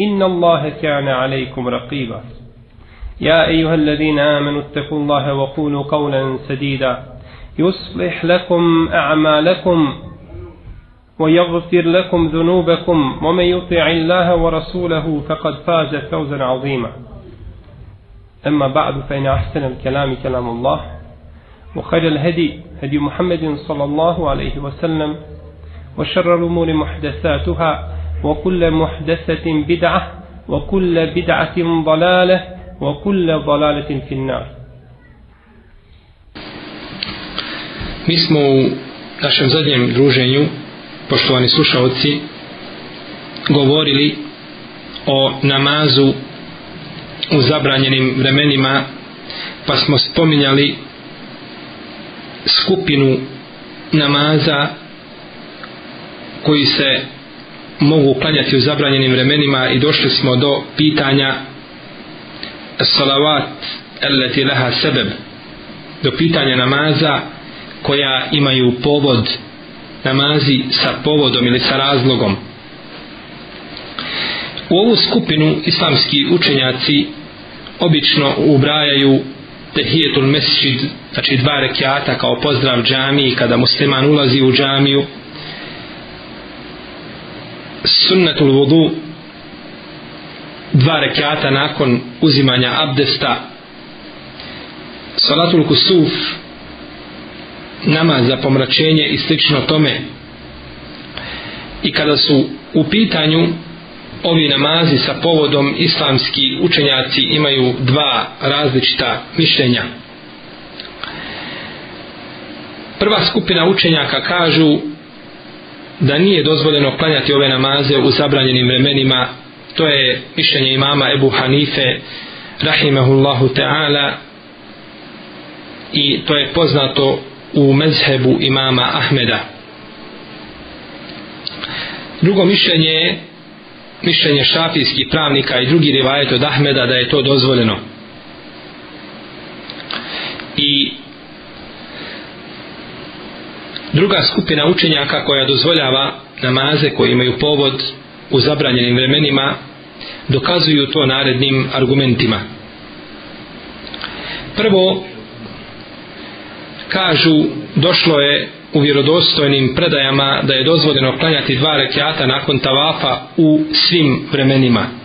إن الله كان عليكم رقيبا. يا أيها الذين آمنوا اتقوا الله وقولوا قولا سديدا. يصلح لكم أعمالكم ويغفر لكم ذنوبكم. ومن يطع الله ورسوله فقد فاز فوزا عظيما. أما بعد فإن أحسن الكلام كلام الله وخير الهدي هدي محمد صلى الله عليه وسلم وشر الأمور محدثاتها وكل محدثة بدعة وكل بدعة ضلالة وكل ضلالة في النار Mi smo u našem zadnjem druženju, poštovani slušalci, govorili o namazu u zabranjenim vremenima, pa smo spominjali skupinu namaza koji se mogu klanjati u zabranjenim vremenima i došli smo do pitanja salavat allati laha sebeb do pitanja namaza koja imaju povod namazi sa povodom ili sa razlogom. U ovu skupinu islamski učenjaci obično ubrajaju tehijetul mesjid znači dva rekiata kao pozdrav džamiji kada musliman ulazi u džamiju sunnetul vodu dva rekiata nakon uzimanja abdesta salatul kusuf namaz za pomračenje i slično tome. I kada su u pitanju ovi namazi sa povodom islamski učenjaci imaju dva različita mišljenja. Prva skupina učenjaka kažu da nije dozvoljeno klanjati ove namaze u zabranjenim vremenima to je mišljenje imama Ebu Hanife rahimahullahu ta'ala i to je poznato u mezhebu imama Ahmeda. Drugo mišljenje je mišljenje šafijskih pravnika i drugi rivajet od Ahmeda da je to dozvoljeno. I druga skupina učenjaka koja dozvoljava namaze koji imaju povod u zabranjenim vremenima dokazuju to narednim argumentima. Prvo kažu došlo je u vjerodostojnim predajama da je dozvoljeno klanjati dva rekiata nakon tavafa u svim vremenima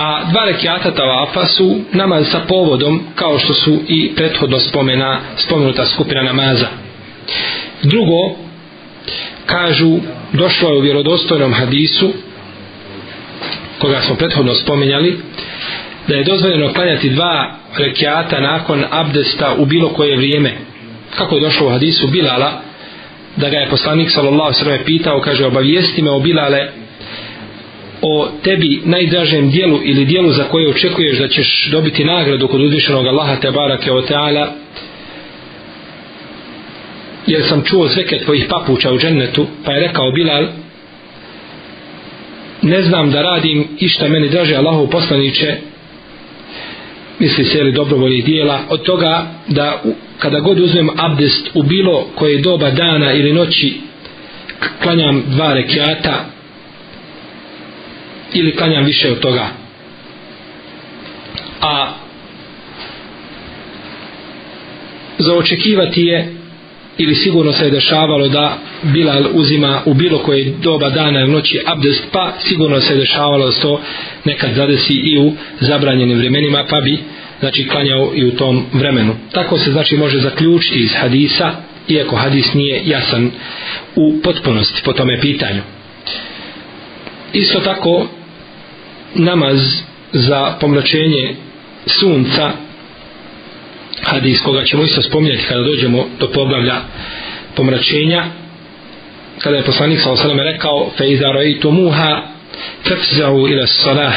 a dva rekiata tavafa su namaz sa povodom kao što su i prethodno spomena spomenuta skupina namaza. Drugo kažu došlo je u vjerodostojnom hadisu koga smo prethodno spomenjali da je dozvoljeno klanjati dva rekiata nakon abdesta u bilo koje vrijeme. Kako je došlo u hadisu Bilala da ga je poslanik sallallahu sallam pitao kaže obavijesti me o Bilale o tebi najdražem dijelu ili dijelu za koje očekuješ da ćeš dobiti nagradu kod uzvišenog Allaha te barake o teala jer sam čuo zveke tvojih papuča u džennetu pa je rekao Bilal ne znam da radim išta meni draže Allahov poslaniće misli se li dobrovolji dijela od toga da kada god uzmem abdest u bilo koje doba dana ili noći klanjam dva rekiata ili klanjam više od toga a za očekivati je ili sigurno se je dešavalo da Bilal uzima u bilo koje doba dana ili noći abdest, pa sigurno se je dešavalo da to nekad zadesi i u zabranjenim vremenima, pa bi znači klanjao i u tom vremenu. Tako se znači može zaključiti iz hadisa, iako hadis nije jasan u potpunosti po tome pitanju. Isto tako namaz za pomračenje sunca hadis koga ćemo isto spominjati kada dođemo do poglavlja pomračenja kada je poslanik sa osaleme rekao fe iza rojtu muha fefzau ila salah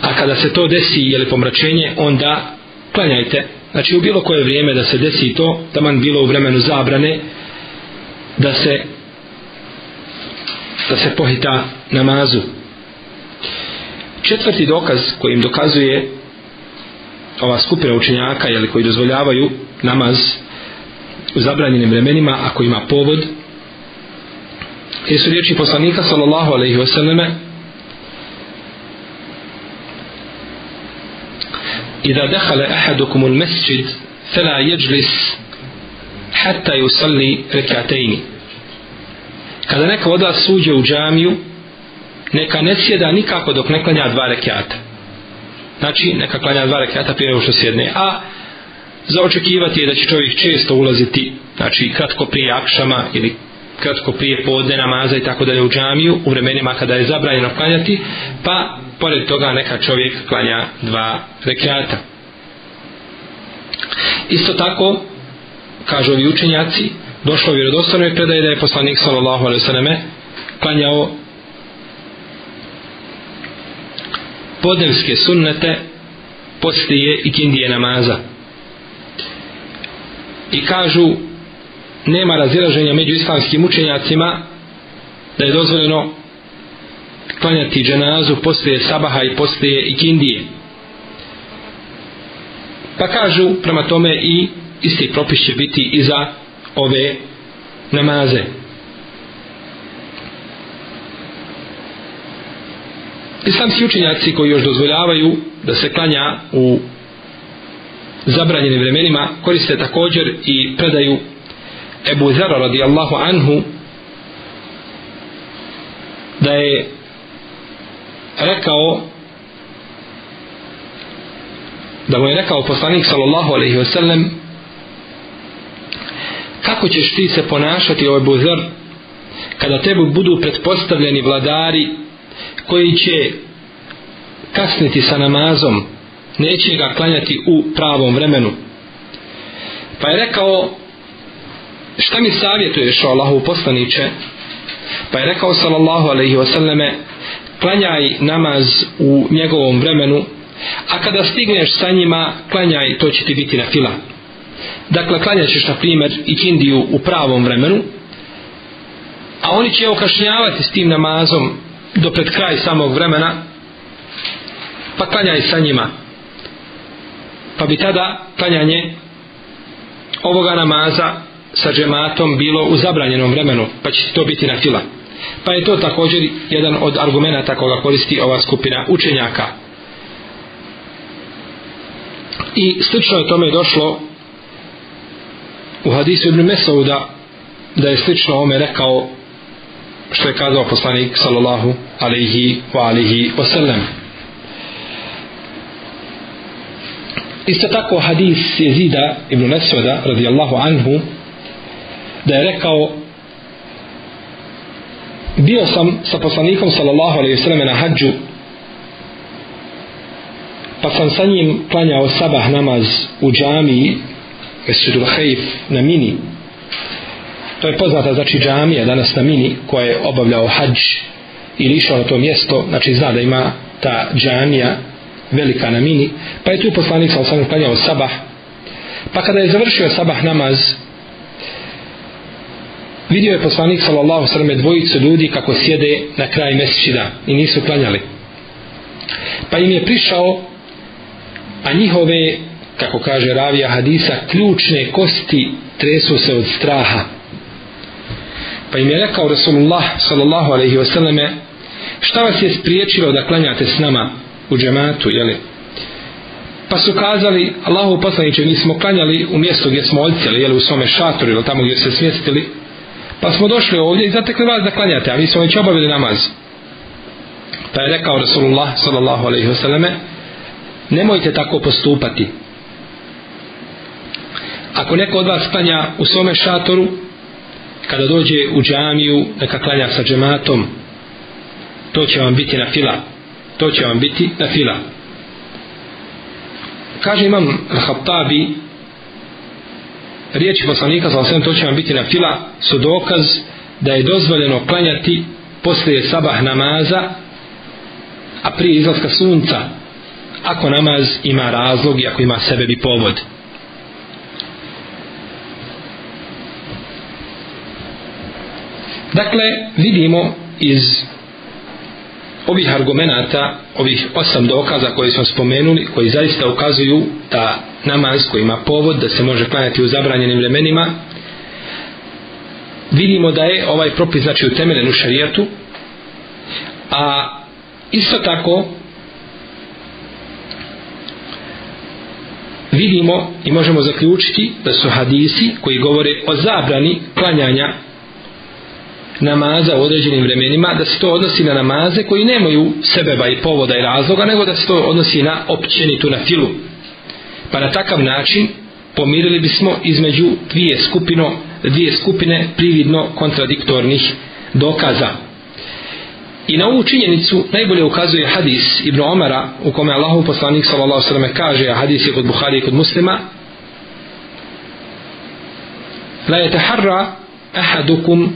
a kada se to desi je pomračenje onda klanjajte. Znači u bilo koje vrijeme da se desi to taman bilo u vremenu zabrane da se da se pohita namazu. Četvrti dokaz kojim dokazuje ova skupina učenjaka jeli, koji dozvoljavaju namaz u zabranjenim vremenima ako ima povod je su riječi poslanika sallallahu alaihi wasallam Ida dehale ahadukum ul mesjid fela jeđlis hatta yusalli rekiatejni kada neka od vas suđe u džamiju neka ne sjeda nikako dok ne klanja dva rekiata. Znači neka klanja dva rekiata prije nego što sjedne. A za očekivati je da će čovjek često ulaziti znači kratko prije akšama ili kratko prije podne namaza i tako dalje u džamiju u vremenima kada je zabranjeno klanjati pa pored toga neka čovjek klanja dva rekiata. Isto tako kažu ovi učenjaci došlo u vjerodostojnoj predaje da je poslanik sallallahu alaihi sallam klanjao podnevske sunnete poslije i kindije namaza i kažu nema razilaženja među islamskim učenjacima da je dozvoljeno klanjati dženazu poslije sabaha i poslije ikindije. pa kažu prema tome i isti propis će biti i za ove namaze. Islamski učenjaci koji još dozvoljavaju da se klanja u zabranjenim vremenima koriste također i predaju Ebu Zara radijallahu anhu da je rekao da mu je rekao poslanik sallallahu alaihi wasallam kako ćeš ti se ponašati ovaj buzar kada tebi budu pretpostavljeni vladari koji će kasniti sa namazom neće ga klanjati u pravom vremenu? Pa je rekao šta mi savjetuješ o Allahu poslaniće pa je rekao sallallahu alaihi wasallame klanjaj namaz u njegovom vremenu a kada stigneš sa njima klanjaj to će ti biti na fila dakle klanjaćeš na primjer i kindiju u pravom vremenu a oni će okašnjavati s tim namazom do pred kraj samog vremena pa klanjaj sa njima. Pa bi tada klanjanje ovoga namaza sa džematom bilo u zabranjenom vremenu pa će to biti na fila. Pa je to također jedan od argumenta koga koristi ova skupina učenjaka. I slično je tome došlo u hadisu Ibn Mesauda da je slično ome rekao što je kazao poslanik sallallahu alaihi wa alihi wa sallam isto tako hadis jezida Ibn Mesauda radijallahu anhu da je rekao bio sam sa poslanikom sallallahu alaihi wa sallam na hađu pa sam sa njim klanjao sabah namaz u džamiji Mesudul Hajif na Mini. To je poznata znači džamija danas na Mini koja je obavljao hađ ili išao na to mjesto. Znači zna da ima ta džamija velika na Mini. Pa je tu poslanik sa osam klanjao sabah. Pa kada je završio sabah namaz vidio je poslanik sallallahu sallam dvojicu ljudi kako sjede na kraj mesečida i nisu klanjali. Pa im je prišao a njihove kako kaže ravija hadisa ključne kosti tresu se od straha. Pa im je rekao Rasulullah sallallahu alaihi wasallame šta vas je spriječilo da klanjate s nama u džematu jeli? pa su kazali Allahu poslaniče mi smo klanjali u mjestu gdje smo odcijeli jeli u svome šatoru ili tamo gdje se smjestili. Pa smo došli ovdje i zatekli vas da klanjate a mi smo već obavili namaz. Pa je rekao Rasulullah sallallahu alaihi wasallame nemojte tako postupati ako neko od vas klanja u svome šatoru kada dođe u džamiju neka klanja sa džematom to će vam biti na fila. To će vam biti na fila. Kaže imam Al-Khattabi riječi poslanika sa osvijem to će vam biti na fila su dokaz da je dozvoljeno klanjati poslije sabah namaza a prije izlaska sunca ako namaz ima razlog i ako ima sebebi povod. Dakle vidimo iz ovih argumenata, ovih osam dokaza koje smo spomenuli, koji zaista ukazuju da namaz koji ima povod, da se može klanjati u zabranjenim vremenima, vidimo da je ovaj propis znači utemeljen u šarijetu, a isto tako vidimo i možemo zaključiti da su hadisi koji govore o zabrani klanjanja namaza u određenim vremenima, da se to odnosi na namaze koji nemaju sebeba i povoda i razloga, nego da se to odnosi na općenitu na filu. Pa na takav način pomirili bismo između dvije skupino, dvije skupine prividno kontradiktornih dokaza. I na ovu činjenicu najbolje ukazuje hadis Ibn Omara u kome Allahu poslanik sallallahu sallam kaže, a hadis je kod Buhari i kod muslima, La je ahadukum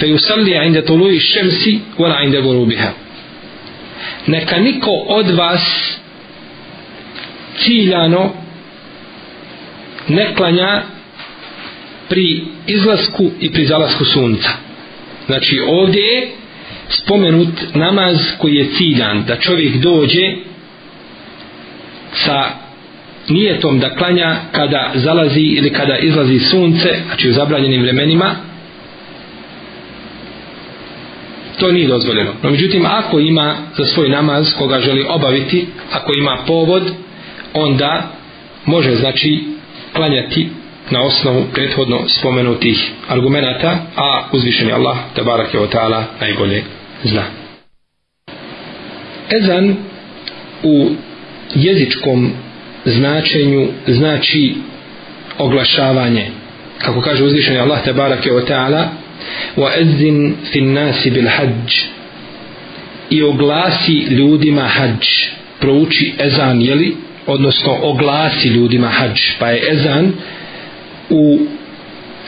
فيصلي عند طلوع الشمس ولا عند غروبها neka niko od vas ciljano ne klanja pri izlasku i pri zalasku sunca znači ovdje je spomenut namaz koji je ciljan da čovjek dođe sa nijetom da klanja kada zalazi ili kada izlazi sunce znači u zabranjenim vremenima to nije dozvoljeno. No međutim, ako ima za svoj namaz koga želi obaviti, ako ima povod, onda može znači klanjati na osnovu prethodno spomenutih argumenata, a uzvišeni Allah, tabarak je ta'ala, najbolje zna. Ezan u jezičkom značenju znači oglašavanje. Kako kaže uzvišeni Allah, tabarak je ta'ala, وأذن في الناس بالحج i oglasi ljudima hađ prouči ezan jeli odnosno oglasi ljudima hađ pa je ezan u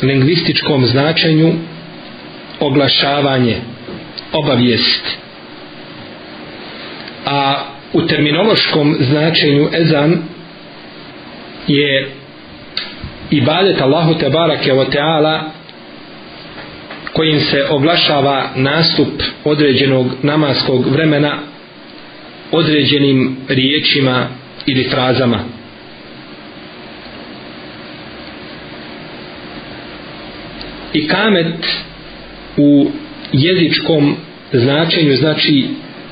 lingvističkom značenju oglašavanje obavijest a u terminološkom značenju ezan je ibadet Allahu te barake o teala kojim se oglašava nastup određenog namaskog vremena određenim riječima ili frazama. I kamet u jezičkom značenju znači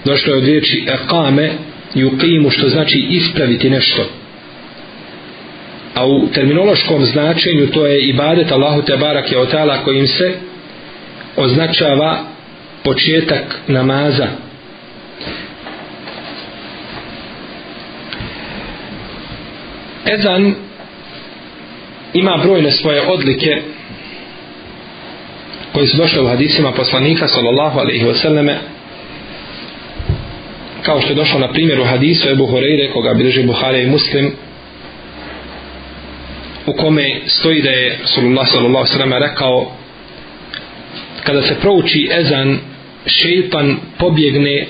došlo je od riječi ekame i u klimu što znači ispraviti nešto. A u terminološkom značenju to je ibadet Allahu te barak je otala kojim se označava početak namaza. Ezan ima brojne svoje odlike koji su došle u hadisima poslanika sallallahu alaihi wasallame kao što je došlo na primjer u hadisu Ebu Horeire koga bilježi Buhari i Muslim u kome stoji da je sallallahu alaihi wasallame rekao kada se prouči ezan šeitan pobjegne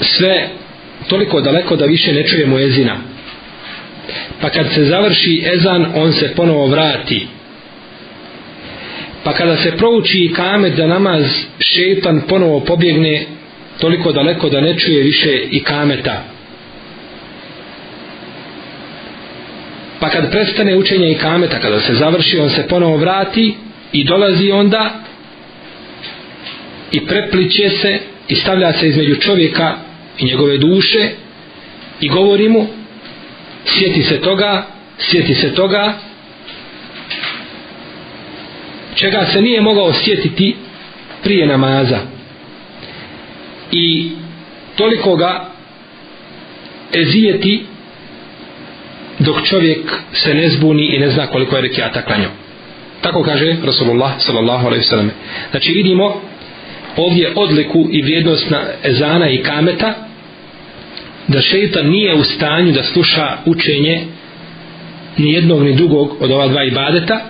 sve toliko daleko da više ne čuje mu ezina. Pa kad se završi ezan on se ponovo vrati. Pa kada se prouči kamet za namaz šeitan ponovo pobjegne toliko daleko da ne čuje više i kameta. Pa kad prestane učenje i kameta kada se završi on se ponovo vrati i dolazi onda i prepliče se i stavlja se između čovjeka i njegove duše i govori mu sjeti se toga sjeti se toga čega se nije mogao sjetiti prije namaza. I toliko ga ezijeti dok čovjek se ne zbuni i ne zna koliko je rekiata klanjao. Tako kaže Rasulullah sallallahu alaihi sallam znači vidimo ovdje odliku i vrijednost na ezana i kameta da šeitan nije u stanju da sluša učenje ni jednog ni drugog od ova dva ibadeta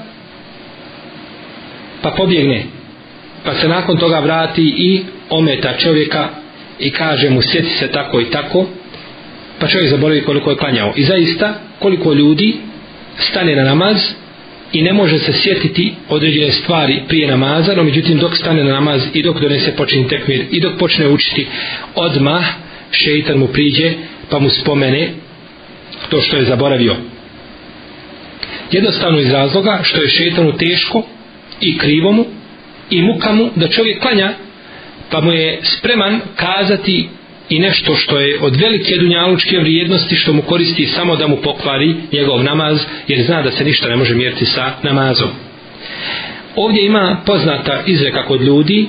pa pobjegne pa se nakon toga vrati i ometa čovjeka i kaže mu sjeti se tako i tako pa čovjek zaboravi koliko je klanjao. I zaista koliko ljudi stane na namaz i ne može se sjetiti određene stvari prije namaza no međutim dok stane na namaz i dok donese počin tekmir i dok počne učiti odmah šeitan mu priđe pa mu spomene to što je zaboravio. Jednostavno iz razloga što je šeitanu teško i krivo mu i muka mu da čovjek klanja pa mu je spreman kazati i nešto što je od velike dunjalučke vrijednosti što mu koristi samo da mu pokvari njegov namaz jer zna da se ništa ne može mjeriti sa namazom. Ovdje ima poznata izreka kod ljudi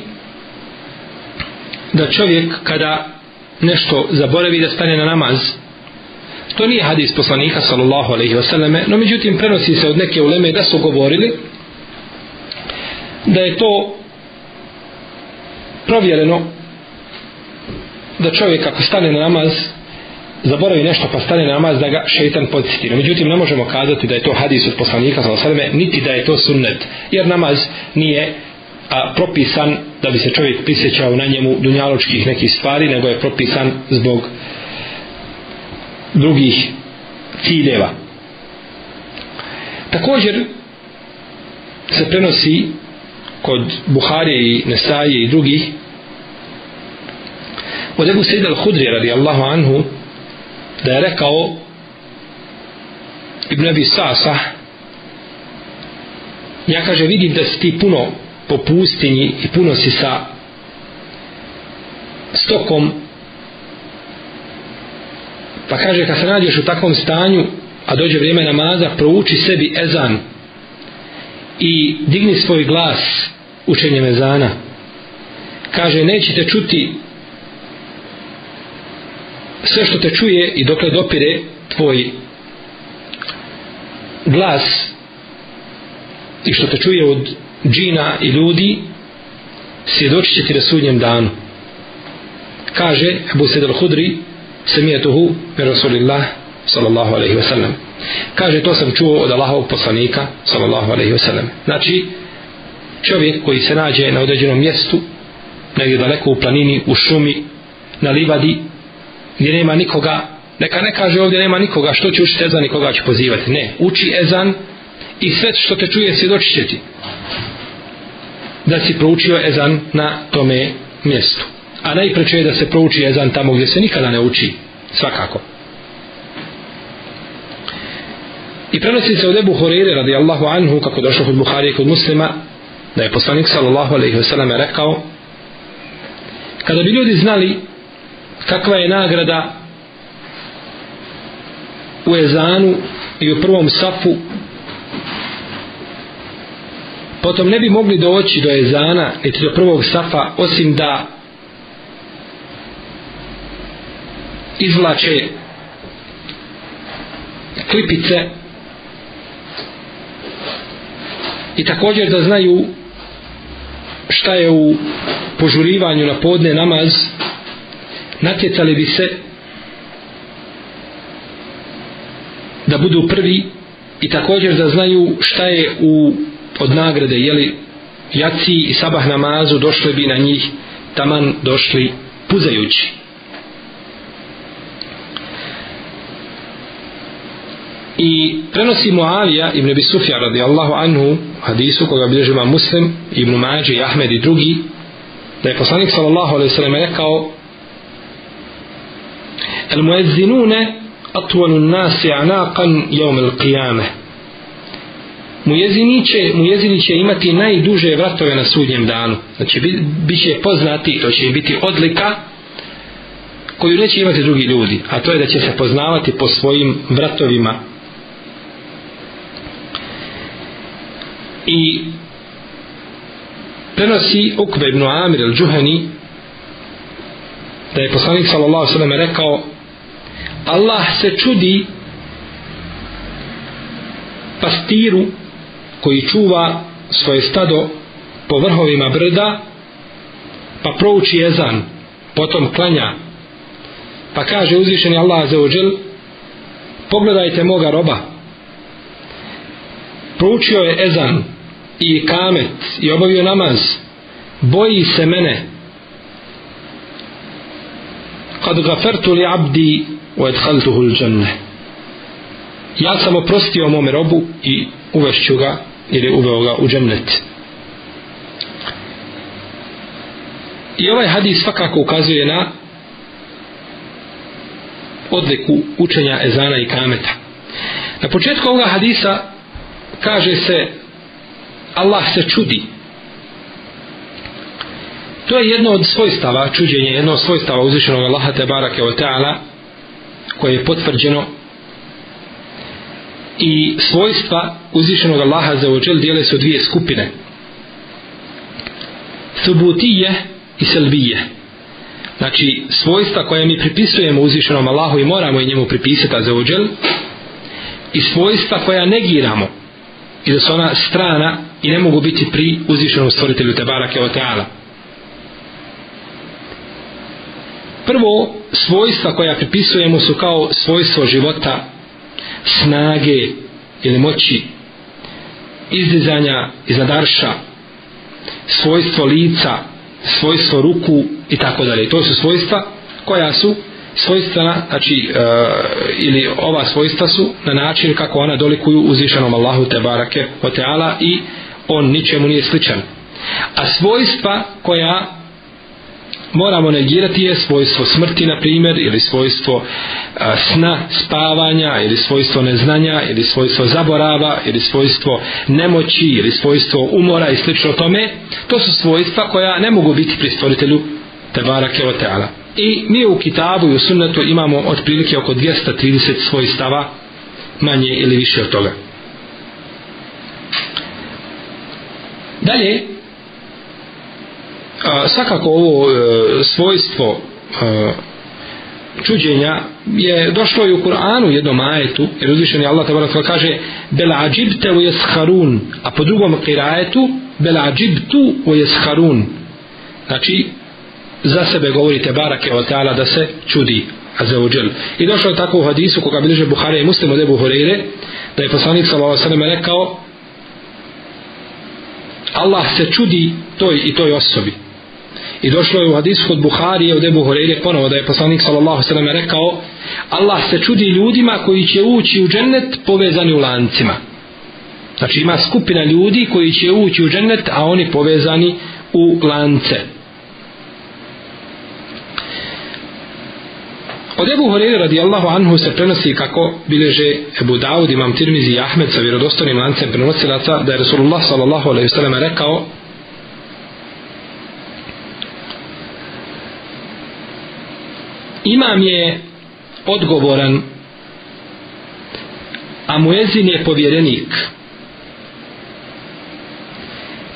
da čovjek kada nešto zaboravi da stane na namaz to nije hadis poslanika sallallahu alaihi wasallame no međutim prenosi se od neke uleme da su govorili da je to provjereno da čovjek ako stane na namaz zaboravi nešto pa stane na namaz da ga šeitan podsjeti. Međutim, ne možemo kazati da je to hadis od poslanika sallallahu niti da je to sunnet. Jer namaz nije a, propisan da bi se čovjek prisjećao na njemu dunjaločkih nekih stvari, nego je propisan zbog drugih ciljeva. Također se prenosi kod Buharije i Nesaje i drugih od Ebu Sejda al-Hudri radijallahu anhu da je rekao Ibn Abi Sasa ja kaže vidim da si ti puno po pustinji i puno si sa stokom. Pa kaže kad se nađeš u takvom stanju a dođe vrijeme namaza prouči sebi ezan i digni svoj glas učenjem ezana. Kaže nećete čuti sve što te čuje i dokle dopire tvoj glas i što te čuje od džina i ljudi svjedočit će ti na sudnjem danu. Kaže Abu Sedel Hudri samijetuhu mi Rasulillah sallallahu alaihi wa sallam. Kaže to sam čuo od Allahovog poslanika sallallahu alaihi wa sallam. Znači čovjek koji se nađe na određenom mjestu negdje daleko u planini, u šumi na livadi gdje nema nikoga neka ne kaže ovdje nema nikoga što će učiti ezan i koga će pozivati? Ne, uči ezan i sve što te čuje svjedoči će ti. Da si proučio ezan na tome mjestu. A najpreče je da se prouči ezan tamo gdje se nikada ne uči svakako. I prenosi se od Ebu Horeire radijallahu anhu kako došlo kod Buharije kod muslima da je poslanik sallallahu alaihi wasallam rekao kada bi ljudi znali kakva je nagrada u ezanu i u prvom safu? Potom ne bi mogli doći do ezana niti do prvog safa osim da izvlače klipice i također da znaju šta je u požurivanju na podne namaz natjecali bi se da budu prvi i također da znaju šta je u od nagrade jeli jaci i sabah namazu došli bi na njih taman došli puzajući. I prenosi Muavija ibn Abi Sufja radijallahu anhu hadisu koga bilježi ima Muslim ibn Mađi i Ahmed i drugi da je poslanik sallallahu alaihi sallam rekao el muezzinune atvalu nasi anaqan jevme il qiyame Mujezini će, mujezini će imati najduže vratove na sudnjem danu. Znači, bit, bit će poznati, to će im biti odlika koju neće imati drugi ljudi, a to je da će se poznavati po svojim vratovima. I prenosi Ukbe ibn Amir al-đuhani da je poslanik sallallahu sallam rekao Allah se čudi pastiru koji čuva svoje stado po vrhovima brda pa prouči jezan potom klanja. Pa kaže uzvišeni Allah za ođel pogledajte moga roba. Proučio je ezan i kamet i obavio namaz. Boji se mene kad gafertu li abdi u edhaltuhu l'đanne ja sam oprostio mome robu i uvešću ga ili uveo ga u džennet. I ovaj hadis svakako ukazuje na odliku učenja ezana i kameta. Na početku ovoga hadisa kaže se Allah se čudi to je jedno od svojstava čuđenje, jedno od svojstava uzvišenog Allaha te barake o ta'ala koje je potvrđeno. I svojstva uzvišenog Allaha za ođel dijele su dvije skupine. Subutije i selbije. Znači svojstva koje mi pripisujemo uzvišenom Allahu i moramo i njemu pripisati za ođel i svojstva koja negiramo i da su ona strana i ne mogu biti pri uzvišenom stvoritelju Tebarake o Teala. Prvo, svojstva koja pripisujemo su kao svojstvo života, snage ili moći, izdizanja iznad arša, svojstvo lica, svojstvo ruku i tako dalje. To su svojstva koja su svojstva, znači, e, ili ova svojstva su na način kako ona dolikuju uzvišenom Allahu te barake o teala i on ničemu nije sličan. A svojstva koja moramo negirati je svojstvo smrti, na primjer, ili svojstvo a, sna, spavanja, ili svojstvo neznanja, ili svojstvo zaborava, ili svojstvo nemoći, ili svojstvo umora i slično tome, to su svojstva koja ne mogu biti pri stvoritelju Tebarake o Teala. I mi u kitabu i u sunnetu imamo otprilike oko 230 svojstava manje ili više od toga. Dalje, a, svakako ovo e, svojstvo e, čuđenja je došlo i u Kur'anu jednom ajetu, jer uzvišen je Allah tabarak kaže bel ađibte u jesharun, a po drugom kirajetu bel ađibtu u jesharun. Znači, za sebe govorite barake o ta'ala da se čudi azeođel I došlo je tako u hadisu koga bilježe Buhari i Muslim od Ebu Horeire da je poslanik s.a.v. rekao Allah se čudi toj i toj osobi. I došlo je u hadisu kod Buhari od Ebu Horeire ponovo da je poslanik sallallahu alejhi ve rekao Allah se čudi ljudima koji će ući u džennet povezani u lancima. Znači ima skupina ljudi koji će ući u džennet a oni povezani u lance. Od Ebu Horeire radijallahu anhu se prenosi kako bileže Ebu Dawud, Imam Tirmizi i Ahmed sa vjerodostanim lancem prenosilaca da je Rasulullah sallallahu alaihi sallam rekao Imam je odgovoran a muezin je povjerenik.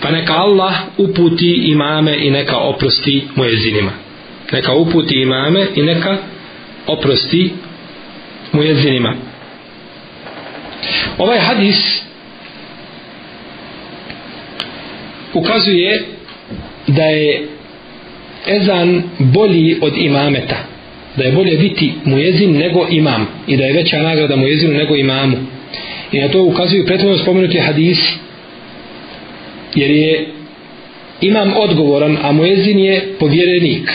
Pa neka Allah uputi imame i neka oprosti muezinima. Neka uputi imame i neka oprosti muezinima. Ovaj hadis ukazuje da je ezan bolji od imameta da je bolje biti mujezin nego imam i da je veća nagrada mujezinu nego imamu i na to ukazuju prethodno spomenuti hadis jer je imam odgovoran a mujezin je povjerenik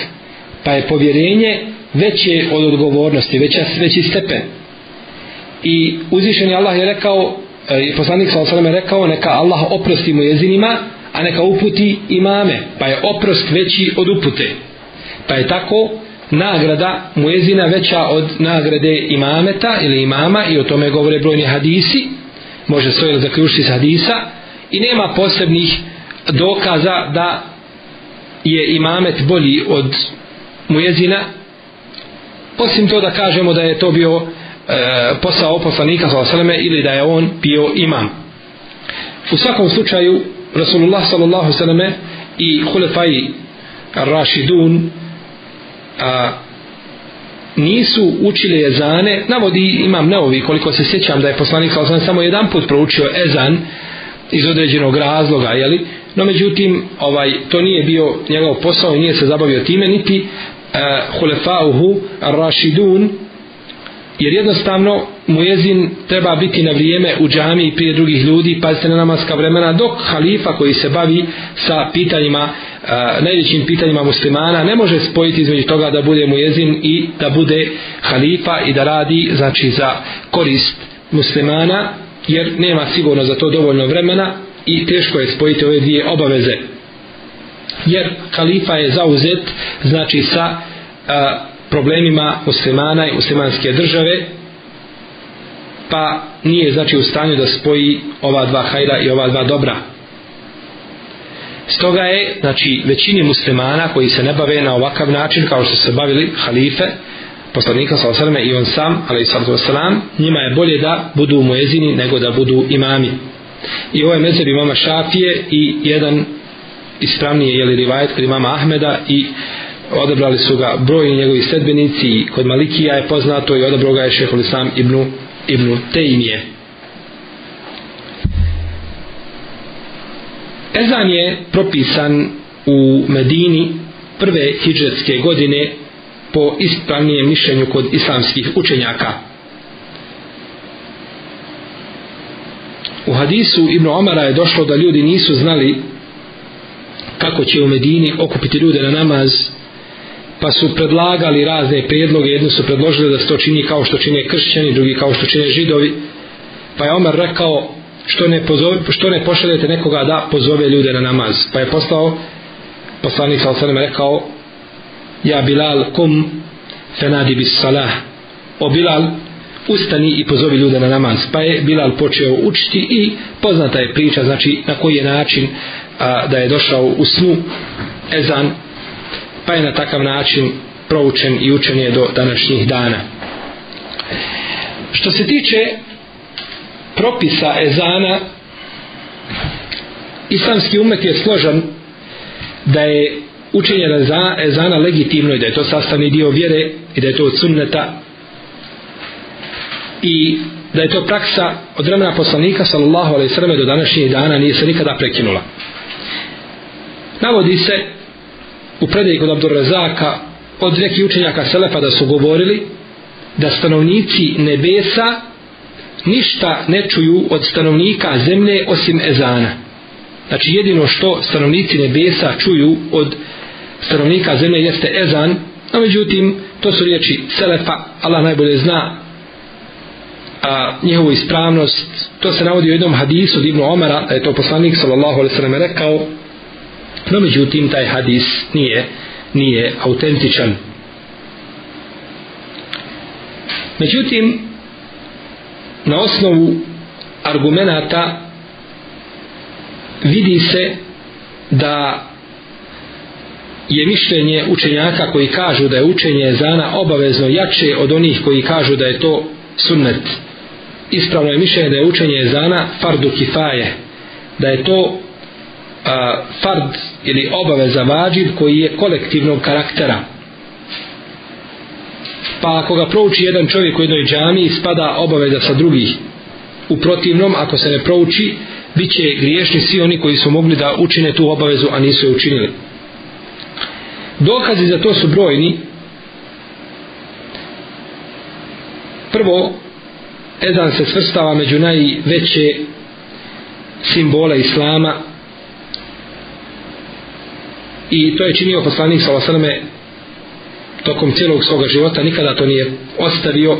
pa je povjerenje veće od odgovornosti, veća, veći stepen. I uzvišeni Allah je rekao, e, i poslanik sa je rekao, neka Allah oprosti mujezinima, a neka uputi imame, pa je oprost veći od upute. Pa je tako nagrada muezina veća od nagrade imameta ili imama i o tome govore brojni hadisi. Može svoje zaključiti iz hadisa. I nema posebnih dokaza da je imamet bolji od mujezina osim to da kažemo da je to bio e, posao poslanika sallallahu ili da je on bio imam. U svakom slučaju Rasulullah sallallahu sallam i hulefai Rašidun a, nisu učili ezane navodi imam neovi koliko se sjećam da je poslanik sa samo jedan put proučio ezan iz određenog razloga jeli? no međutim ovaj to nije bio njegov posao i nije se zabavio time niti uh, hulefauhu Rašidun jer jednostavno mujezin treba biti na vrijeme u džami prije drugih ljudi pazite na namaska vremena dok halifa koji se bavi sa pitanjima e, najvećim pitanjima muslimana ne može spojiti između toga da bude mujezin i da bude halifa i da radi znači za korist muslimana jer nema sigurno za to dovoljno vremena i teško je spojiti ove dvije obaveze. Jer halifa je zauzet znači sa e, problemima muslimana i muslimanske države pa nije znači u stanju da spoji ova dva hajra i ova dva dobra. Stoga je znači većini muslimana koji se ne bave na ovakav način kao što se bavili halife poslanika sa osaleme i on sam ali i sallatu wasalam njima je bolje da budu muezini nego da budu imami. I ovo je mezeb imama Šafije i jedan ispravnije je li rivajet kod imama Ahmeda i odabrali su ga brojni njegovi sedbenici i kod Malikija je poznato i odabrao ga je šehol Islam ibn, ibn Tejmije. Ezan je propisan u Medini prve hijđetske godine po ispravnijem mišljenju kod islamskih učenjaka. U hadisu Ibn Omara je došlo da ljudi nisu znali kako će u Medini okupiti ljude na namaz pa su predlagali razne prijedloge jedni su predložili da se to čini kao što čine kršćani drugi kao što čine židovi. Pa je Omar rekao što ne, pozove, što ne pošaljete nekoga da pozove ljude na namaz? Pa je poslao poslanik sa osanem rekao ja Bilal kum fenadi bis salah. O Bilal ustani i pozovi ljude na namaz. Pa je Bilal počeo učiti i poznata je priča znači na koji je način a, da je došao u snu ezan pa je na takav način proučen i učen je do današnjih dana. Što se tiče propisa ezana islamski umet je složan da je učenje ezana legitimno i da je to sastavni dio vjere i da je to od sunneta i da je to praksa od vremena poslanika sallallahu alaihi sallam do današnjih dana nije se nikada prekinula. Navodi se u predaji kod Abdurrazaka od nekih učenjaka Selefa da su govorili da stanovnici nebesa ništa ne čuju od stanovnika zemlje osim ezana. Znači jedino što stanovnici nebesa čuju od stanovnika zemlje jeste ezan no međutim to su riječi Selefa Allah najbolje zna a, njihovu ispravnost. To se navodi u jednom hadisu od Ibnu Omara da je to poslanik sallallahu alaihi sallam rekao no međutim taj hadis nije nije autentičan. Međutim na osnovu argumenata vidi se da je mišljenje učenjaka koji kažu da je učenje zana obavezno jače od onih koji kažu da je to sunnet. Ispravno je mišljenje da je učenje zana fardu kifaje da je to a, fard ili obaveza vađib koji je kolektivnog karaktera. Pa ako ga prouči jedan čovjek u jednoj džami spada obaveza sa drugih. U protivnom ako se ne prouči bit će griješni svi oni koji su mogli da učine tu obavezu a nisu je učinili. Dokazi za to su brojni. Prvo Ezan se svrstava među najveće simbole Islama i to je činio poslanik sa osaname tokom cijelog svoga života. Nikada to nije ostavio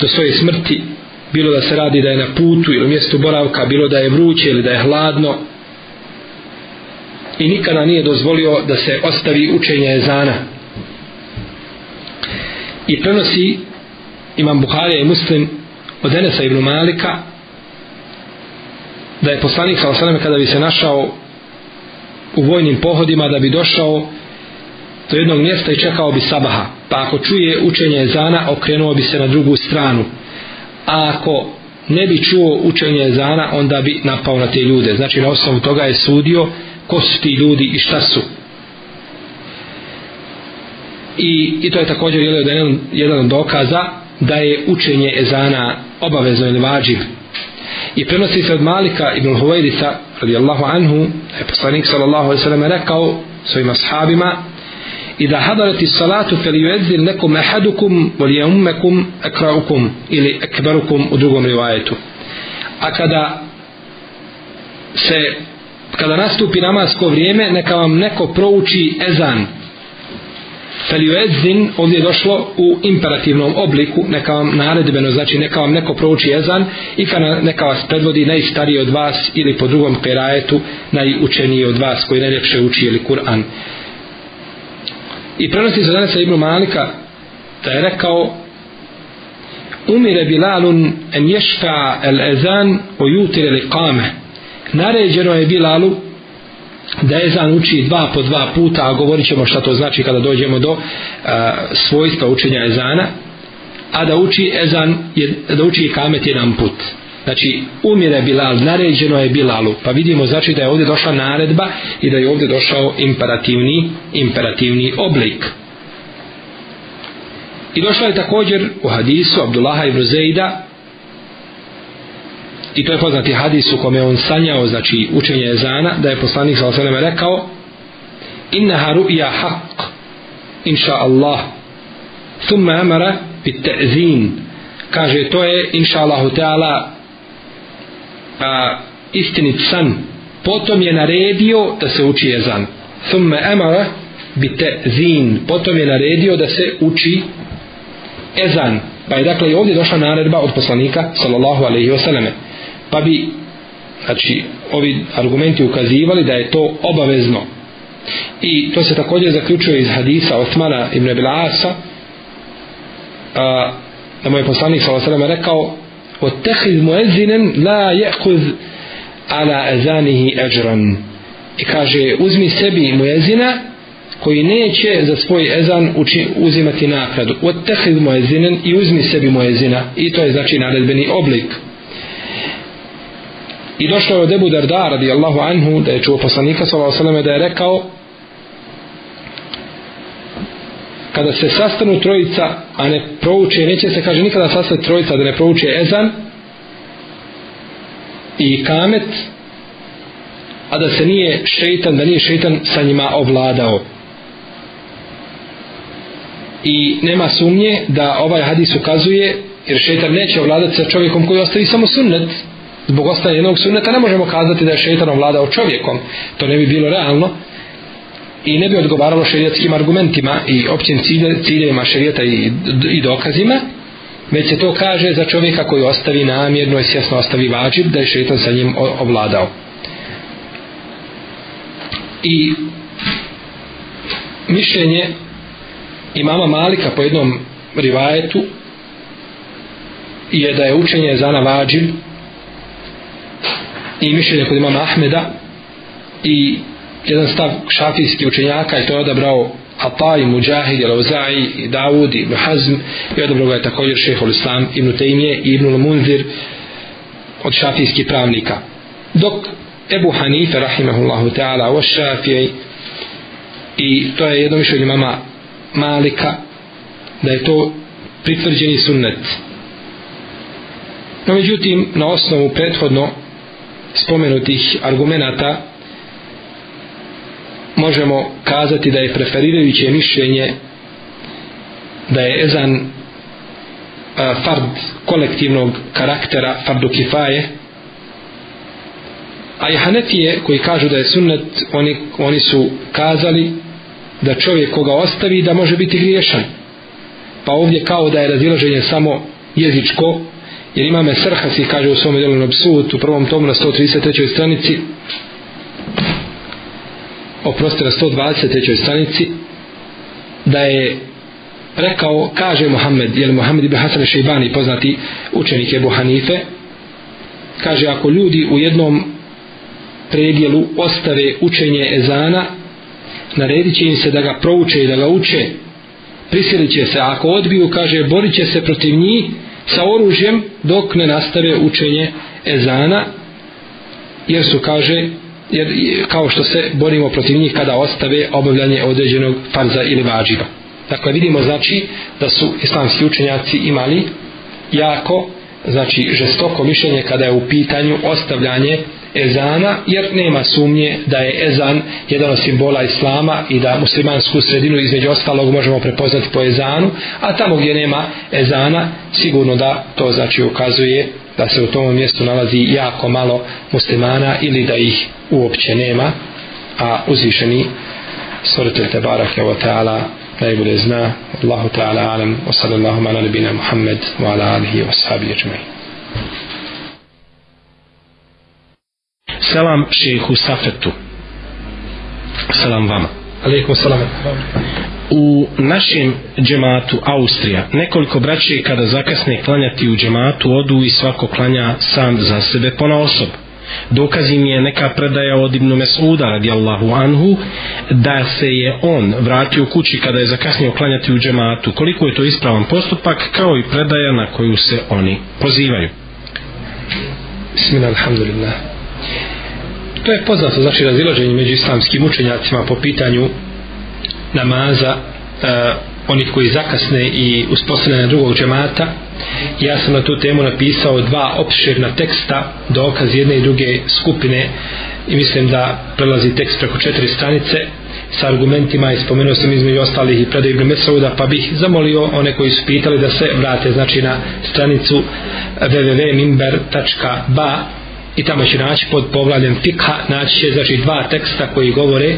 do svoje smrti. Bilo da se radi da je na putu ili u mjestu boravka bilo da je vruće ili da je hladno. I nikada nije dozvolio da se ostavi učenje ezana. I prenosi imam Buharija i Muslim od Enesa ibn Malika da je poslanik sa kada bi se našao u vojnim pohodima da bi došao do jednog mjesta i čekao bi sabaha. Pa ako čuje učenje ezana okrenuo bi se na drugu stranu. A ako ne bi čuo učenje ezana onda bi napao na te ljude. Znači na osnovu toga je sudio ko su ti ljudi i šta su. I, i to je također jedan, jedan od dokaza da je učenje ezana obavezno ili vađiv i prenosi se od Malika ibn Huwairisa radijallahu anhu da je poslanik sallallahu alaihi sallam rekao svojim ashabima i da hadarati salatu fel yuedzil nekom ehadukum vol je ummekum ekraukum ili ekbarukum u drugom rivajetu. A kada se kada nastupi namasko vrijeme neka vam neko prouči ezan. Feliuezin ovdje je došlo u imperativnom obliku, neka vam naredbeno, znači neka vam neko prouči ezan i neka vas predvodi najstariji od vas ili po drugom perajetu najučeniji od vas koji najljepše uči ili Kur'an. I prenosi se danas Ibnu Malika da je rekao umire Bilalun en ješfa el ezan o jutire li kame. Naređeno je Bilalu da ezan uči dva po dva puta, a govorit ćemo šta to znači kada dođemo do a, svojstva učenja ezana, a da uči ezan, da uči kamet jedan put. Znači, umire Bilal, naređeno je Bilalu, pa vidimo znači da je ovdje došla naredba i da je ovdje došao imperativni, imperativni oblik. I došla je također u hadisu Abdullaha ibn Zejda, i to je poznati hadis u kome on sanjao znači učenje ezana da je poslanik sallallahu alejhi ve rekao innaha ru'ya haq, inša Allah thumma amara bit ta'zin kaže to je inša Allahu Teala, a istinit san. Potom je naredio da se uči ezan. Thumma amara bit ta'zin potom je naredio da se uči ezan. Pa je dakle i ovdje došla naredba od poslanika sallallahu alejhi ve selleme pa bi znači ovi argumenti ukazivali da je to obavezno. I to se također zaključuje iz hadisa Osmana ibn Bilasa a, da mu je poslanik s.a.v. rekao otehiz muezinen la jekuz ala ezanihi eđran i kaže uzmi sebi muezina koji neće za svoj ezan uči, uzimati nakradu otehiz muezinen i uzmi sebi muezina i to je znači naredbeni oblik. I došlo je od Ebu Darda radijallahu anhu da je čuo poslanika sallallahu da je rekao kada se sastanu trojica a ne prouče, neće se kaže nikada sastati trojica da ne prouče ezan i kamet a da se nije šeitan, da nije šeitan sa njima ovladao. I nema sumnje da ovaj hadis ukazuje jer šeitan neće ovladati sa čovjekom koji ostavi samo sunnet zbog ostaje jednog sunneta ne možemo kazati da je šeitan vladao čovjekom. To ne bi bilo realno i ne bi odgovaralo šerijatskim argumentima i općim ciljevima šerijata i, i dokazima već se to kaže za čovjeka koji ostavi namjerno i svjesno ostavi vađib da je šeitan sa njim ovladao. I mišljenje imama Malika po jednom rivajetu je da je učenje zana vađib i mišljenje kod imama Ahmeda i jedan stav šafijski učenjaka i to je odabrao Ataj, Mujahid, Al-Uzai, Dawud, Ibn Hazm i odabrao ga je također šehol Islam, Ibn Tejmije i Ibn Munzir od šafijskih pravnika. Dok Ebu Hanife, rahimahullahu ta'ala, o šafijaj i to je jedno mišljenje mama Malika da je to pritvrđeni sunnet. No međutim, na osnovu prethodno spomenutih argumenata možemo kazati da je preferirajuće mišljenje da je ezan fard kolektivnog karaktera fardu kifaje a i hanefije koji kažu da je sunnet oni, oni su kazali da čovjek koga ostavi da može biti griješan. Pa ovdje kao da je razilaženje samo jezičko jer imame Srhasi kaže u svom delu na psut u prvom tomu na 133. stranici oprosti na 123. stranici da je rekao, kaže Muhammed, je Muhammed ibn Hasan Šeibani poznati učenik Ebu Hanife, kaže ako ljudi u jednom predjelu ostave učenje ezana, naredit će im se da ga prouče i da ga uče, prisilit će se, ako odbiju, kaže, borit će se protiv njih sa oružjem dok ne nastave učenje ezana, jer su, kaže, jer kao što se borimo protiv njih kada ostave obavljanje određenog farza ili vađiva. Dakle, vidimo znači da su islamski učenjaci imali jako znači žestoko mišljenje kada je u pitanju ostavljanje ezana, jer nema sumnje da je ezan jedan od simbola islama i da muslimansku sredinu između ostalog možemo prepoznati po ezanu, a tamo gdje nema ezana, sigurno da to znači ukazuje da se u tom mjestu nalazi jako malo muslimana ili da ih uopće nema, a uzvišeni stvoritelj Tebarake wa ta'ala najbolje zna. Allahu ta'ala alam. Wa sallallahu ala nabina Muhammed wa ala alihi wa sahabi ajma'in. Selam šehu Safetu Selam vama Aleikum salam U našem džematu Austrija nekoliko braće kada zakasne klanjati u džematu odu i svako klanja sam za sebe pona osobu Dokaz im je neka predaja od Ibnu Mesuda radijallahu anhu da se je on vratio kući kada je zakasnio klanjati u džematu. Koliko je to ispravan postupak kao i predaja na koju se oni pozivaju. Bismillah, alhamdulillah. Dakle, to je poznato, znači razilaženje među islamskim učenjacima po pitanju namaza e, onih koji zakasne i uspostavljene drugog džemata. Ja sam na tu temu napisao dva opširna teksta dokaz jedne i druge skupine i mislim da prelazi tekst preko četiri stranice. Sa argumentima i spomenuo sam između ostalih i predaj Ibn Mesauda pa bih zamolio one koji su pitali da se vrate znači na stranicu www.mimber.ba i tamo će naći pod povladem fikha naći će znači dva teksta koji govore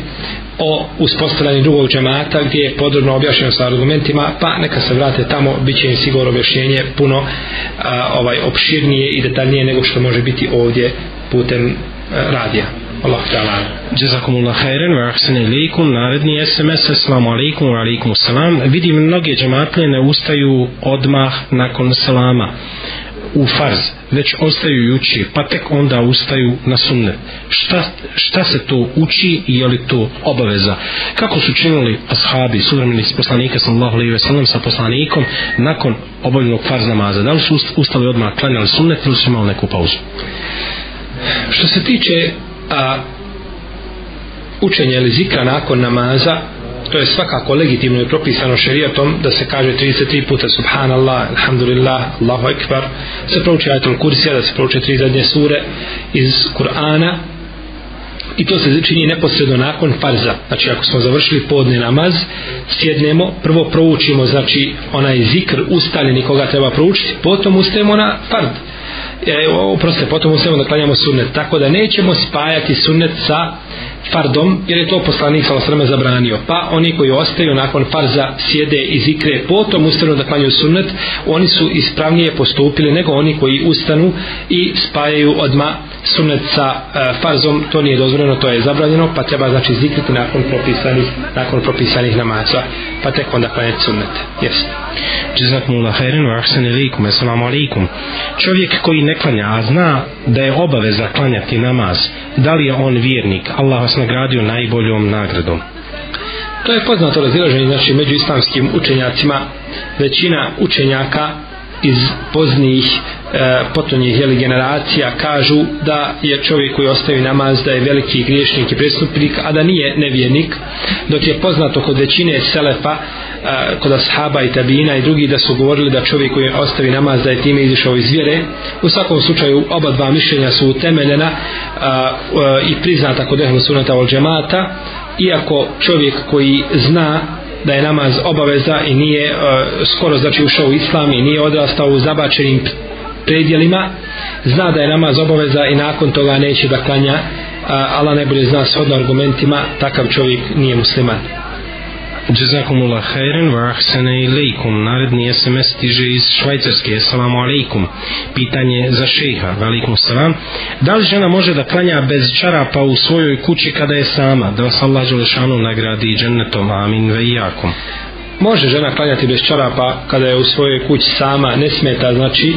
o uspostavljanju drugog džemata gdje je podrobno objašnjeno sa argumentima pa neka se vrate tamo bit će im sigurno objašnjenje puno a, ovaj opširnije i detaljnije nego što može biti ovdje putem a, radija. Allah ta'ala. Jazakumullah khairan wa ahsana ilaykum. Naredni SMS assalamu alaykum wa alaykum assalam vidim mnoge džematlije ne ustaju odmah nakon salama u farz, već ostaju i uči, pa tek onda ustaju na sunnet. Šta, šta se to uči i je li to obaveza? Kako su činili ashabi, suvremeni poslanika sallallahu alaihi ve sellem sa poslanikom nakon obavljenog farz namaza? Da li su ustali odmah klanjali sunnet ili su imali neku pauzu? Što se tiče a, učenja ili zikra nakon namaza, to je svakako legitimno i propisano šerijatom da se kaže 33 puta subhanallah, alhamdulillah, allahu ekbar. Se prouči ajatul kursija da se prouče tri zadnje sure iz Kur'ana. I to se čini neposredno nakon farza. Znači ako smo završili podne namaz sjednemo, prvo proučimo znači onaj zikr ustaljeni koga treba proučiti, potom ustajemo na fard. E, oproste, potom ustajemo da klanjamo sunnet. Tako da nećemo spajati sunnet sa fardom, jer je to poslanik sa osrme zabranio. Pa oni koji ostaju nakon farza sjede i zikre potom ustanu da klanjaju sunnet, oni su ispravnije postupili nego oni koji ustanu i spajaju odma sunnet sa e, farzom, to nije dozvoljeno, to je zabranjeno, pa treba znači zikriti nakon propisanih, nakon propisanih namaza, pa tek onda pa klanjati sunnet. Jeste. Jazakumullah khairan wa ahsan ilaykum. Assalamu alaykum. Čovjek koji ne klanja, a zna da je obaveza klanjati namaz, da li je on vjernik? Allah vas nagradio najboljom nagradom. To je poznato razilaženje znači među islamskim učenjacima. Većina učenjaka iz poznijih e, potonjih jeli, generacija kažu da je čovjek koji ostavi namaz da je veliki griješnik i prestupnik a da nije nevjernik dok je poznato kod većine selefa e, kod ashaba i tabina i drugi da su govorili da čovjek koji ostavi namaz da je time izišao iz vjere. U svakom slučaju oba dva mišljenja su utemeljena e, e, i priznata kod ehlu sunata ol džemata iako čovjek koji zna da je namaz obaveza i nije uh, skoro znači ušao u islam i nije odrastao u zabačenim predjelima zna da je namaz obaveza i nakon toga neće da klanja Allah najbolje zna shodno argumentima takav čovjek nije musliman. Jazakumullah khairan wa ahsana ilaykum. Naredni SMS stiže iz Švajcarske. Assalamu alaikum. Pitanje za šejha. Alaikum salam. Da li žena može da klanja bez čarapa u svojoj kući kada je sama? Da vas Allah Đelešanu nagradi džennetom. Amin ve ijakum. može žena klanjati bez čarapa kada je u svojoj kući sama ne smeta znači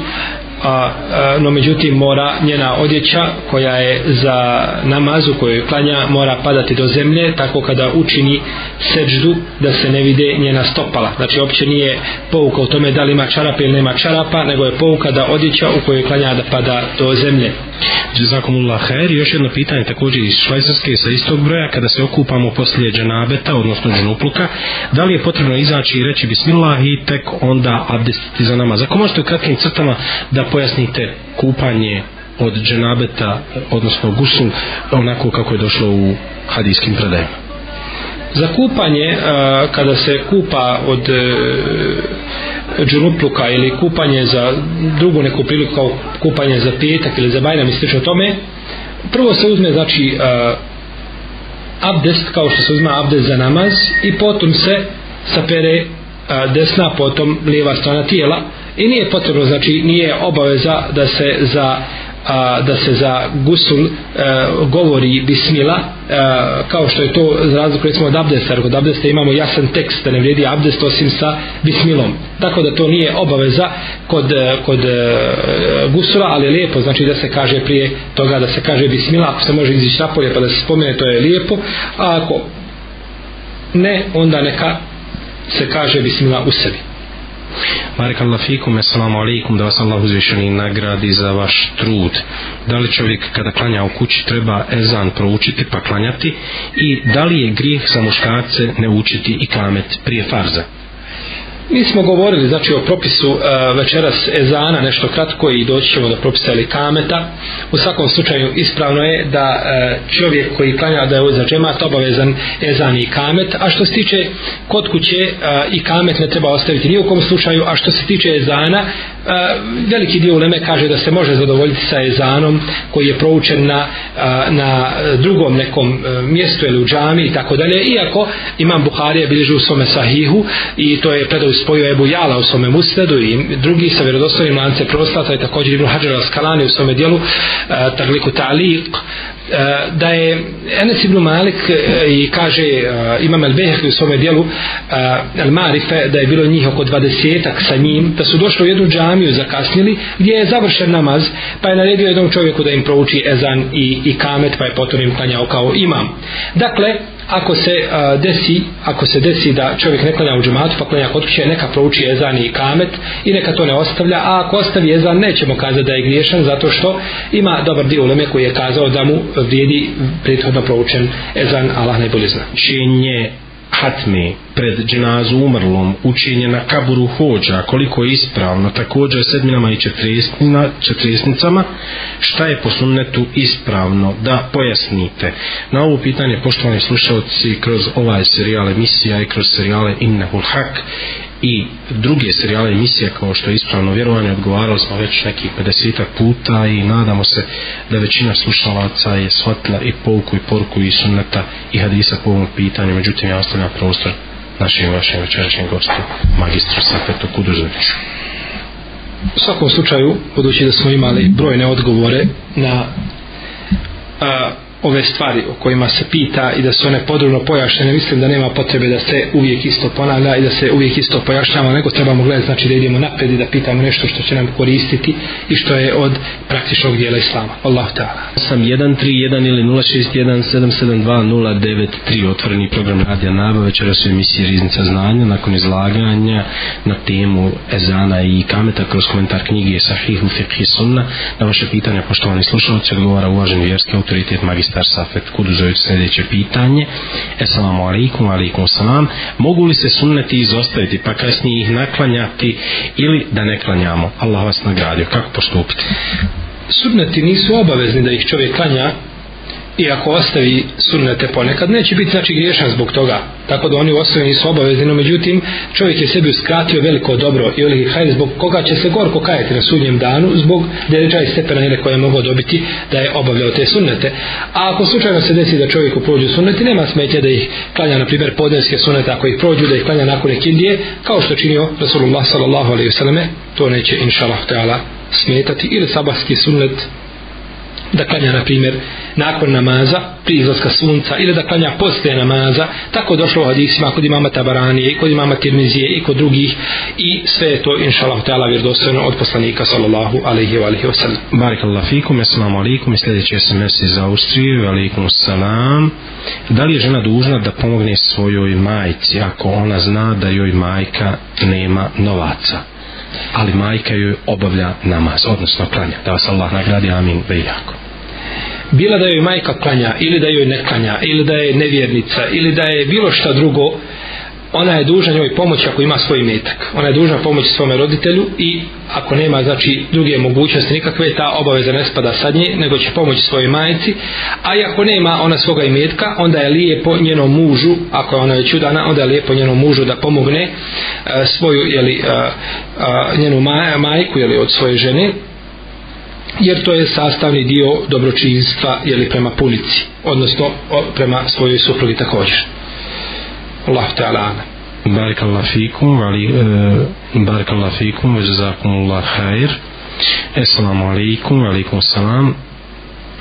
a, a, no međutim mora njena odjeća koja je za namazu koju klanja mora padati do zemlje tako kada učini seđdu da se ne vide njena stopala. Znači opće nije pouka u tome da li ima čarapa ili nema čarapa nego je pouka da odjeća u kojoj klanja da pada do zemlje. Jazakumullah khair. Još jedno pitanje također iz Švajcarske sa istog broja kada se okupamo poslije dženabeta, odnosno dženupluka, da li je potrebno izaći i reći bismillah i tek onda abdestiti za namaz. Ako možete u kratkim crtama da pojasnite kupanje od dženabeta, odnosno gusul, onako kako je došlo u hadijskim predajima. Za kupanje, kada se kupa od e, džunupluka ili kupanje za drugu neku priliku kao kupanje za petak ili za bajram i slično tome prvo se uzme znači abdest kao što se uzme abdest za namaz i potom se sapere desna potom lijeva strana tijela. I nije potrebno znači nije obaveza da se za a, da se za gusul e, govori bismila e, kao što je to za razliku recimo od abdesta jer kod abdesta imamo jasan tekst da ne vrijedi abdest osim sa bismilom. Tako da to nije obaveza kod, e, kod e, gusula ali je lijepo znači da se kaže prije toga da se kaže bismila. Ako se može izići napolje pa da se spomene to je lijepo. A ako ne onda neka se kaže bismila u sebi. Marek fikum, assalamu alaikum, da vas Allah uzvišeni nagradi za vaš trud. Da li čovjek kada klanja u kući treba ezan proučiti pa klanjati i da li je grijeh za muškarce ne učiti i kamet prije farza? Mi smo govorili znači o propisu uh, večeras ezana nešto kratko i doći ćemo do propisa ili kameta. U svakom slučaju ispravno je da uh, čovjek koji klanja da je za džemat obavezan ezan i kamet, a što se tiče kod kuće uh, i kamet ne treba ostaviti ni u kom slučaju, a što se tiče ezana uh, veliki dio uleme kaže da se može zadovoljiti sa ezanom koji je proučen na, uh, na drugom nekom uh, mjestu ili u džami i tako dalje, iako imam Buharija bilježi u svome sahihu i to je predao spojio Ebu Jala u svome musnedu i drugi sa vjerodostojnim lance prostata i također Ibn Hajar al-Skalani u svome dijelu e, uh, Tagliku Ta'liq e, da je Enes ibn Malik e, i kaže Imam al-Behek u svome dijelu uh, al-Marife da je bilo njih oko dvadesetak sa njim da su došli u jednu džamiju zakasnili gdje je završen namaz pa je naredio jednom čovjeku da im prouči ezan i, i kamet pa je potom im klanjao kao imam. Dakle ako se uh, desi ako se desi da čovjek ne klanja u džematu pa klanja kod kuće neka prouči ezan i kamet i neka to ne ostavlja a ako ostavi ezan nećemo kazati da je griješan zato što ima dobar dio uleme koji je kazao da mu vrijedi prethodno proučen ezan Allah najbolje zna. Činje hatme pred dženazu umrlom učenje na kaburu hođa koliko je ispravno također sedminama i četresnicama šta je po sunnetu ispravno da pojasnite? Na ovo pitanje poštovani slušalci kroz ovaj serijal emisija i kroz serijale Innehul Hak i druge serijale emisije kao što je ispravno vjerovanje odgovarali smo već neki 50 puta i nadamo se da većina slušalaca je shvatila i pouku i poruku i sunneta i hadisa po ovom pitanju. Međutim ja ostavljam prostor našim vašim večerašnjim gostom magistru Safetu Kuduzoviću u svakom slučaju budući da smo imali brojne odgovore na a, ove stvari o kojima se pita i da su one podrobno pojašnjene, mislim da nema potrebe da se uvijek isto ponavlja i da se uvijek isto pojašnjava, nego trebamo gledati znači da idemo napred i da pitamo nešto što će nam koristiti i što je od praktičnog dijela Islama. Allah ta'ala. Sam 131 ili 061 otvoreni program Radija Naba večera su emisije Riznica znanja nakon izlaganja na temu Ezana i Kameta kroz komentar knjige Sahihu Fiqhi Sunna na vaše pitanje poštovani slušalci odgovara uvaženi vjerski autoritet magist ministar Safet Kuduzović sljedeće pitanje. Esalamu alaikum, alaikum salam. Mogu li se sunneti izostaviti pa kasnije ih naklanjati ili da ne klanjamo? Allah vas nagradio, kako postupiti? Sunneti nisu obavezni da ih čovjek klanja i ako ostavi sunnete ponekad neće biti znači griješan zbog toga. Tako da oni u osnovi nisu obavezni no međutim čovjek je sebi uskratio veliko dobro i veliki hajr zbog koga će se gorko kajati na sudnjem danu zbog deređa i stepena ili koje je mogao dobiti da je obavljao te sunnete. A ako slučajno se desi da čovjeku prođu sunneti nema smetje da ih klanja na primjer podneske sunnete ako ih prođu da ih klanja nakon ekindije kao što činio Rasulullah sallallahu alaihi vseleme to neće inša Allah smetati ili sabahski sunnet da klanja na primjer nakon namaza pri izlaska sunca ili da klanja posle namaza tako došlo u hadisima kod imama Tabaranije i kod imama Tirmizije i kod drugih i sve je to inša Allah ta'ala vjerodostojno od poslanika sallallahu alaihi wa alaihi wa sallam Barakallahu fikum, assalamu alaikum i sljedeći SMS iz Austrije, alaikum salam. Da li je žena dužna da pomogne svojoj majci ako ona zna da joj majka nema novaca? ali majka joj obavlja namaz, odnosno klanja. Da vas Allah nagradi, amin, vejako. Bila da joj majka klanja, ili da joj ne klanja, ili da je nevjernica, ili da je bilo šta drugo, ona je dužna njoj pomoći ako ima svoj metak. Ona je dužna pomoći svome roditelju i ako nema znači druge mogućnosti nikakve, ta obaveza ne spada sad nje, nego će pomoći svojoj majici. A i ako nema ona svoga imetka, onda je lijepo njenom mužu, ako je ona već udana, onda je lijepo njenom mužu da pomogne e, svoju, jeli, uh, uh, njenu maj, majku, jeli, od svoje žene, jer to je sastavni dio dobročinstva jeli prema punici odnosno prema svojoj suprugi također. Allah ta'ala ana Barakallahu fikum ali e, barakallahu fikum ve jazakumullah khair. Assalamu alaikum ve alaikum salam.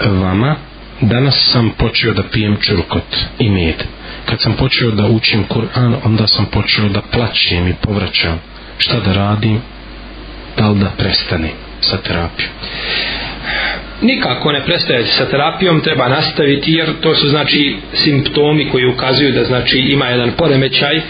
Vama danas sam počeo da pijem čurkot i med. Kad sam počeo da učim Kur'an onda sam počeo da plaćem i povraćam. Šta da radim? Da li da prestanem? Sa terapijom nikako ne prestaje sa terapijom treba nastaviti jer to su znači simptomi koji ukazuju da znači ima jedan poremećaj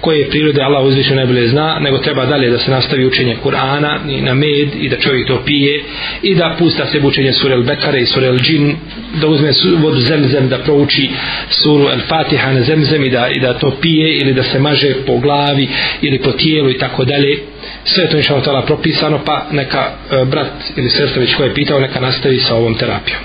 koje prirode Allah uzviše najbolje zna, nego treba dalje da se nastavi učenje Kur'ana i na med i da čovjek to pije i da pusta se učenje sure Al-Bekare i sure Al-Džin, da uzme vodu zemzem, da prouči suru Al-Fatiha na zemzem i da, i da to pije ili da se maže po glavi ili po tijelu i tako dalje. Sve je to inša propisano, pa neka e, brat ili sestra već ko je pitao, neka nastavi sa ovom terapijom.